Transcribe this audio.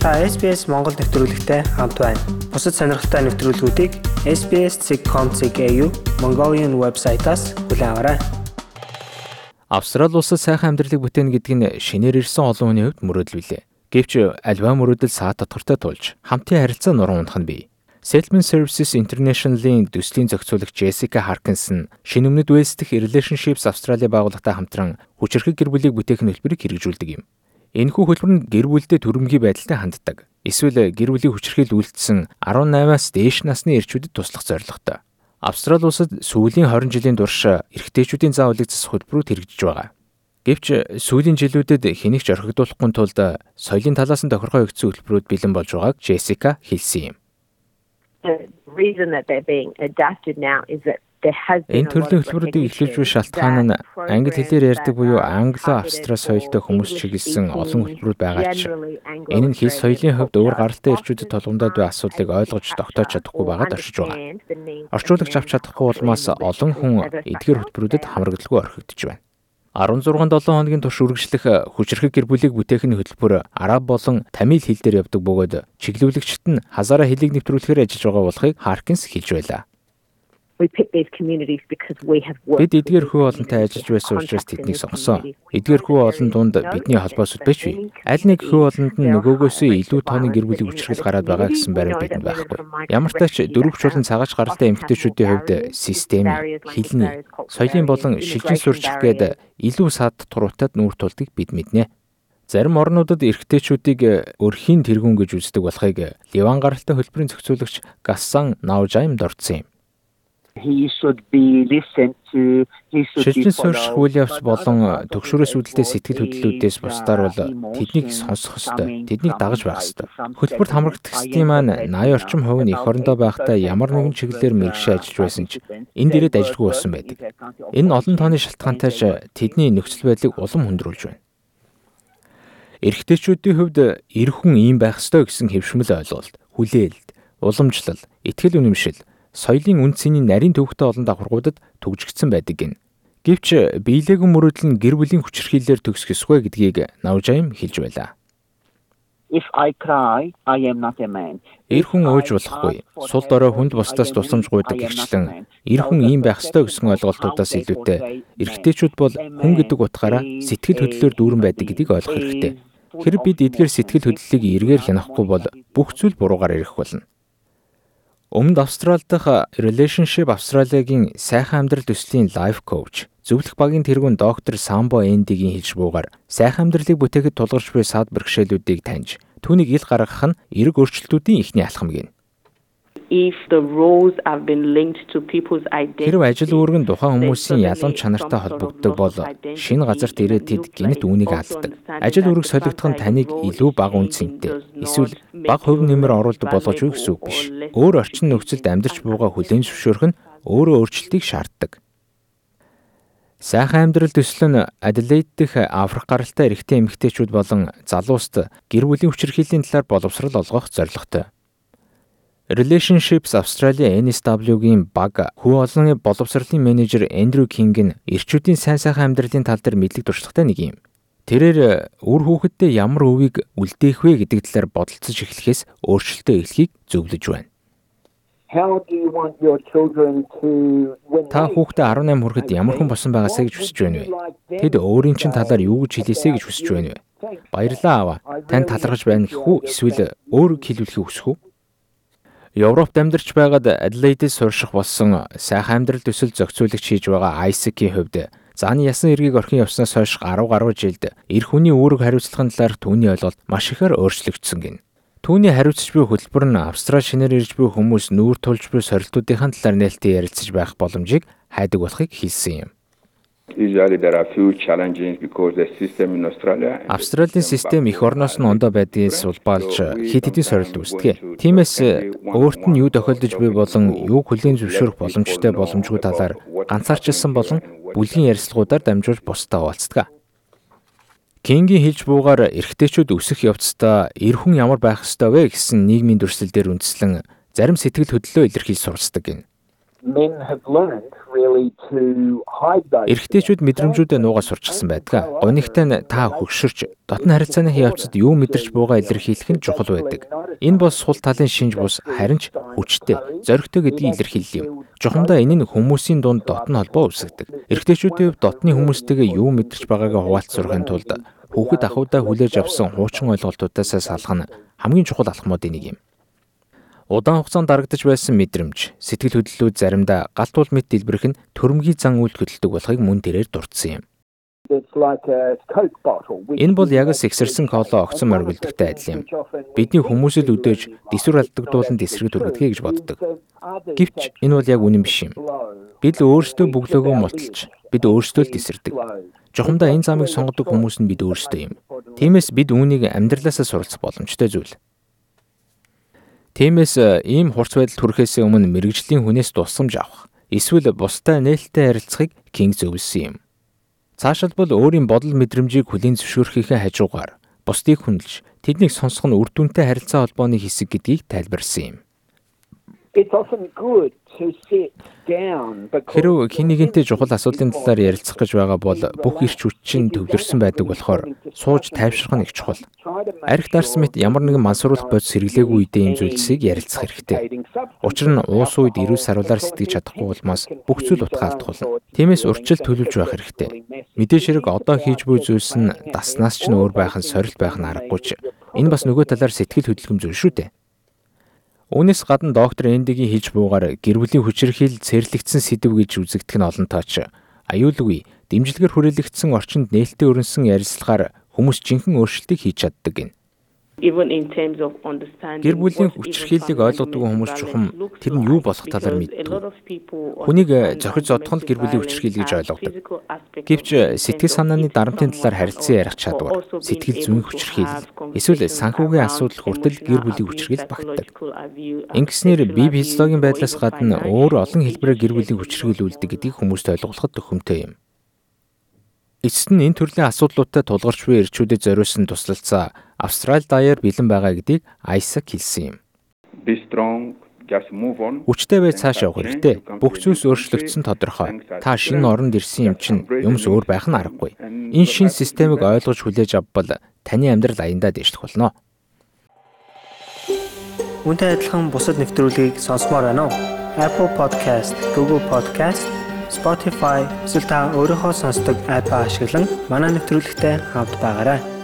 Та SBS Монгол нэвтрүүлэгтэй хамт байна. Бусад сонирхолтой нэвтрүүлгүүдийг SBS.com.cg Mongolian вебсайтаас хүлээн аваарай. Австрали улсад сайхан амьдралыг бүтээн гэдэг нь шинээр ирсэн олон хүний хувьд мөрөөдөл билээ. Гэвч альва мөрөөдөл саад тодорхойтой тулж хамтын харилцаа нуран унах нь бий. Settlement Services International-ийн төслийн зохицуулагч Jessica Harkinson шинэ өмнөд дэх Relationships Australia байгууллагатай хамтран хүчирхэг гэр бүлийг бүтээх нөлбөрийг хэрэгжүүлдэг юм. Энэхүү хөлбөр нь гэр бүлдээ төрөмгийн байдалтай ханддаг. Эсвэл гэр бүлийн хүчирхийлэл үйлдсэн 18-аас дээш насны эрчүүдэд туслах зорилготой. Австрали улсад сүүлийн 20 жилийн турш эрэгтэйчүүдийн заавлыг засах хөтөлбөрүүд хэрэгжиж байгаа. Гэвч сүүлийн жилүүдэд хэнийг ч орхигдуулахгүй тулд соёлын талаас нь тохиргоо өгсөн хөтөлбөрүүд бэлэн болж байгааг Джессика хэлсэн юм. The reason that they're being adapted now is that Энэ төрлийн хөтөлбөрүүдийг эхлүүлж буй шалтгаан нь англи хэлээр ярьдаг буюу англо-австра соёлтой хүмүүс чиглэсэн олон хөтөлбөрүүд байгаа ч энэ нь хэл соёлын хувьд өөр гаралтай ирчүүдэд толгомдоод буй асуудлыг ойлгож тогтоож чадахгүй байгаад оршиж байгаа. Орчуулагч авч чадахгүй улмаас олон хүн эдгээр хөтөлбөрүүдэд хамрагдaltaгүй орхигдож байна. 16-7 хоногийн турш үргэлжлэх хүчрхэг гэр бүлийг бүтээх нь хөтөлбөр араб болон тамил хэл дээр явдаг бөгөөд чиглүүлэгчд нь хазаараа хэлийг нэвтрүүлэхээр ажиллаж байгаа болохыг Харкинс хэлж байлаа. Бид эдгээр хүү олонтой ажиллаж байсан учраас тэднийг сонгосон. Эдгээр хүү олон дунд бидний холбоос үлбэж бий. Аль нэг хүү олонд нь нөгөөгөөсөө илүү тооны гэр бүлийн хүчрэл гараад байгаа гэсэн баримт бидэнд байхгүй. Ямар ч тач дөрвч болон цагаач гаралтай эмэгтэйчүүдийн хувьд систем, хэлний, соёлын болон шилжин сурчих гээд илүү сад туруутад нүүр тулдгийг бид мэднэ. Зарим орнуудад эрэгтэйчүүдийг өрхийн тэргүүн гэж үздэг болохыг Ливан гаралтай хөлбөрийн зохицуулагч Гассан Наужайм дурдсан юм. Шилжин суурьших үйл явц болон төгшөрөөс үүдэлтэй сэтгэл хөдлөлүүдээс бусдаар бол тэднийг сонсох ёстой. Тэднийг дагаж байх ёстой. Хөтөлбөрт хамрагдах систем маань 80 орчим хувь нь эх орондоо байхдаа ямар нэгэн чиглэлээр мэрэгшээ ажиллаж байсан ч энэ дээрээ ажилгүй болсон байдаг. Энэ олон тооны шалтгаантай ч тэдний нөхцөл байдлыг улам хүндрүүлж байна. Эрэгтэйчүүдийн хувьд эр хүн ийм байх ёстой гэсэн хэвшмэл ойлголт, хүлээлт, уламжлал, итгэл үнэмшил соёлын үндсийн нарийн төвхтэй олон давхаргуудад төгжигдсэн байдаг гин. Гэвч биелэгэн мөрөөдөл нь гэр бүлийн хүчирхийлэлээр төгсөх ёсгүй гэдгийг Навжаим хэлж байлаа. If I cry, I am not a man. Эр хүн ууж болохгүй. Сул дорой хүнд бусдаас тусламж гуйдаг гихчлэн эр хүн ийм байх ёстой гэсэн ойлголтуудаас илүүтэй эрэгтэйчүүд бол хүн гэдэг утгаараа сэтгэл хөдлөлөөр дүүрэн байдаг гэдгийг ойлгох хэрэгтэй. Хэрэг бид эдгээр сэтгэл хөдлөлийг эргээр хянахгүй бол бүх зүйл буруугаар ирэх болно. Өмнөд Австрали дахь Relationship Australia-гийн сайхан амьдрал төслийн life coach зөвлөх багийн тэргүүн доктор Самбо Эндигийн хэлж буугаар сайхан амьдралыг бүтээхэд тулгарч буй сад бэрхшээлүүдийг таньж түүнийг ил гаргах нь эрг өөрчлөлтүүдийн эхний алхам гин if the roles have been linked to people's identity Хэрв ажил үүрэг нь тухайн хүмүүсийн ялгамж чанартай холбогддог бол шинэ газарт ирээд тэд гинт үүнийг алддаг. Ажил үүрэг солигдох нь таныг илүү бага үнцэнтэй эсвэл бага хувь нэмэр оруулдаг болгож үгүй гэсэн үг биш. Өөр орчин нөхцөлд амьдарч буугаа хүлээн зөвшөөрөх нь өөрөө өөрчлөлтийг шаарддаг. Сайхан амьдрал төсөл нь Аделаид дэх Африк гаралтай эрэгтэй эмэгтэйчүүд болон залууст гэр бүлийн хүчирхийллийн талаар боловсрал олгох зорилготой. Relationships Australia NSW-гийн баг хүү олонны боловсролын менежер Эндрю Кинг нь эрчүүдийн сайн сайхан амьдралын тал дээр мэдлэг туршлагатай нэг юм. Тэрээр үр хүүхэдтэй ямар өвийг үлдээх вэ гэдэг талаар бодолцож эхлэхээс өөрчлөлтөө эхлэхийг зөвлөж байна. Та хүүхдээ 18 хүрэхэд ямар хүн болсон байгаасаа гэж хүсэж байна вэ? Тэд өөрийн чинь талаар юу гэж хэлээсэй гэж хүсэж байна вэ? Баярлалаа аваа. Танд талархаж байна гэх үү? Эсвэл өөр хэлүүлэхийг хүсэх үү? Европт амьдарч байгаад Аделаидээс сурших болсон сайхан амьдрал төсөл зохицуулагч хийж байгаа Айсекийн хувьд зааны ясан эргийг орхин явснаас хойш гаруй гаруй жилд эр хүний үүрэг хариуцлагын талаар түүний ойлголт маш ихээр өөрчлөгдсөн гин. Түүний хариуцж буй хөтөлбөр нь Австрали шинээр ирж буй хүмүүс нүүр тулж буй сорилтуудын талаар нээлттэй ярилцаж байх боломжийг хайдаг болохыг хэлсэн юм. Австралийн систем их орноос нь ондоо байдгаас улбаалж хит хитийн сорилт үүсдэг. Тиймээс өөрт нь юу тохиолдож буй болон юу хүлээн зөвшөөрөх боломжтой боломжгүй талаар ганцаарчилсан болон бүлгийн ярилцлагуудаар дамжуулж бусдаа хуваалцдаг. Кингийн хэлж буугаар эрэгтэйчүүд өсөх явцдаа эр хүн ямар байх ёстой вэ гэсэн нийгмийн дүрслэл дээр үндэслэн зарим сэтгэл хөдлөлөө илэрхийлж суралцдаг гин. Эрэгтэйчүүд мэдрэмжүүдээ нуугаас сурчилсан байдаг. Гонигтай нь та хөгшөрч дотны харилцааны явцад юу мэдэрч буугаа илэрхийлэх нь чухал байдаг. Энэ бол сул талын шинж бус харин ч хүчтэй, зоригтой гэдгийг илэрхийлэл юм. Жухамдаа энэ нь хүмүүсийн дунд дотн холбоо үүсгэдэг. Эрэгтэйчүүдийн хувьд дотны хүмүүстэйгээ юу мэдэрч байгаагаа хуваалц сурахын тулд хүүхэд ахуйдаа хүлээж авсан хуучин ойлголтуудаас салах нь хамгийн чухал алхмуудын нэг юм. Удаан хугацаанд дарагдж байсан мэдрэмж, сэтгэл хөдлөлүүд заримдаа галтуул мэд дэлбэрэх нь төрөмгийн зан үйл хөдлөлтөг болохыг мөн тэрээр дурдсан юм. Энэ бол яг is- сэгсэрсэн коло огцон моргилдогтой адил юм. Бидний хүмүүсэл өдөөж дисүр алдагдуулан эсрэг дүргдэхэй гэж боддог. Гэвч энэ бол яг үнэн биш юм. Бид л өөрсдөө бөглөөгөө мулталж, бид өөрсдөө л тесэрдэг. Жухамдаа энэ замыг сонгодог хүмүүс нь бид өөрсдөө юм. Тиймээс бид үүнийг амьдралаасаа суралцах боломжтой зүйл. Тиймээс э, ийм хурц байдал хүрэхээс өмнө мэрэгжлийн хүнээс тусламж авах, эсвэл бусдаа нээлттэй харилцахыг Кинг зөвлөсөн юм. Цаашилбал өөрийн бодол мэдрэмжийг хүлийн зөвшөөрөхийнхээ хажуугаар бусдыг хүндэлж, тэднийг сонсох нь үр дүнтэй харилцаа холбооны хэсэг гэдгийг тайлбарсан юм. Хэрв хэн нэгэнтэй чухал асуудлын талаар ярилцах гэж байгаа бол бүх ирч хүчин төвлөрсөн байдаг болохоор сууж тайвшрах нь их чухал. Арх дарсан мэт ямар нэгэн мансууруулах бодис хэрэглээгүй үедээ энэ зүйлсийг ярилцах хэрэгтэй. Учир нь уус үед эрүүл саруулаар сэтгэж чадахгүй улмаас бүх зүйл утгаа алдах болно. Тиймээс урьдчилан төлөвлөж байх хэрэгтэй. Мэдээж хэрэг одоо хийж буй зүйлс нь даснаас ч нөөр байх нь сорилт байх нь аргагүй ч. Энэ бас нөгөө талаар сэтгэл хөдлөм зүйл шүү дээ. Үүнээс гадна доктор Эндигийн хийж буугаар гэр бүлийн хүчирхийл цэрлэгдсэн сэдв гэж үзэгдэх нь олонтооч. Аюулгүй дэмжлэгээр хүрээлэгдсэн орчинд нээлттэй өрнсөн ярилцлагаар хүмүүс жинхэнэ өөрчлөлтийг хийж чаддаг гин. Гэр бүлийн хүчирхийллийг family хүмүүс чухам тэр нь юу болох талаар мэддэг. Хүнийг зохиж зодох нь гэр бүлийн хүчирхийлэл гэж ойлгодог. Гэвч сэтгэл санааны дарамтын талаар харилцан ярих чадвар, сэтгэл зүйн хүчирхийлэл, эсвэл санхүүгийн асуудал хүртэл гэр бүлийн хүчирхийлэл багтдаг. abuse, Ингэснээр бие физиологийн байдлаас гадна өөр олон хэлбэрээр гэр бүлийн хүчирхийлүүлдэг гэдгийг хүмүүст ойлгуулахад төхөмтэй юм. Эцэст нь энэ төрлийн асуудлуудтай тулгарч буй ирчүүдэд зориулсан туслалцаа Австрали даяар бэлэн байгаа гэдгийг Айсак хэлсэн юм. Be strong, just move on. Хүчтэй бай цааш явах хэрэгтэй. Бүх зүйлс өөрчлөгдсөн тодорхой. Та шинэ оронд ирсэн юм чинь юмс өөр байх нь аргагүй. Энэ шинэ системийг ойлгож хүлээж авбал таны амьдрал аяндаа дэвшлэх болно. Үүнтэй адилхан бусад нэвтрүүлгийг сонсомоор байна уу? Apple Podcast, Google Podcast, Spotify эсвэл та өөрийнхөө сонсдог апп ашиглан манай нэвтрүүлэгтэй хавд байгаарай.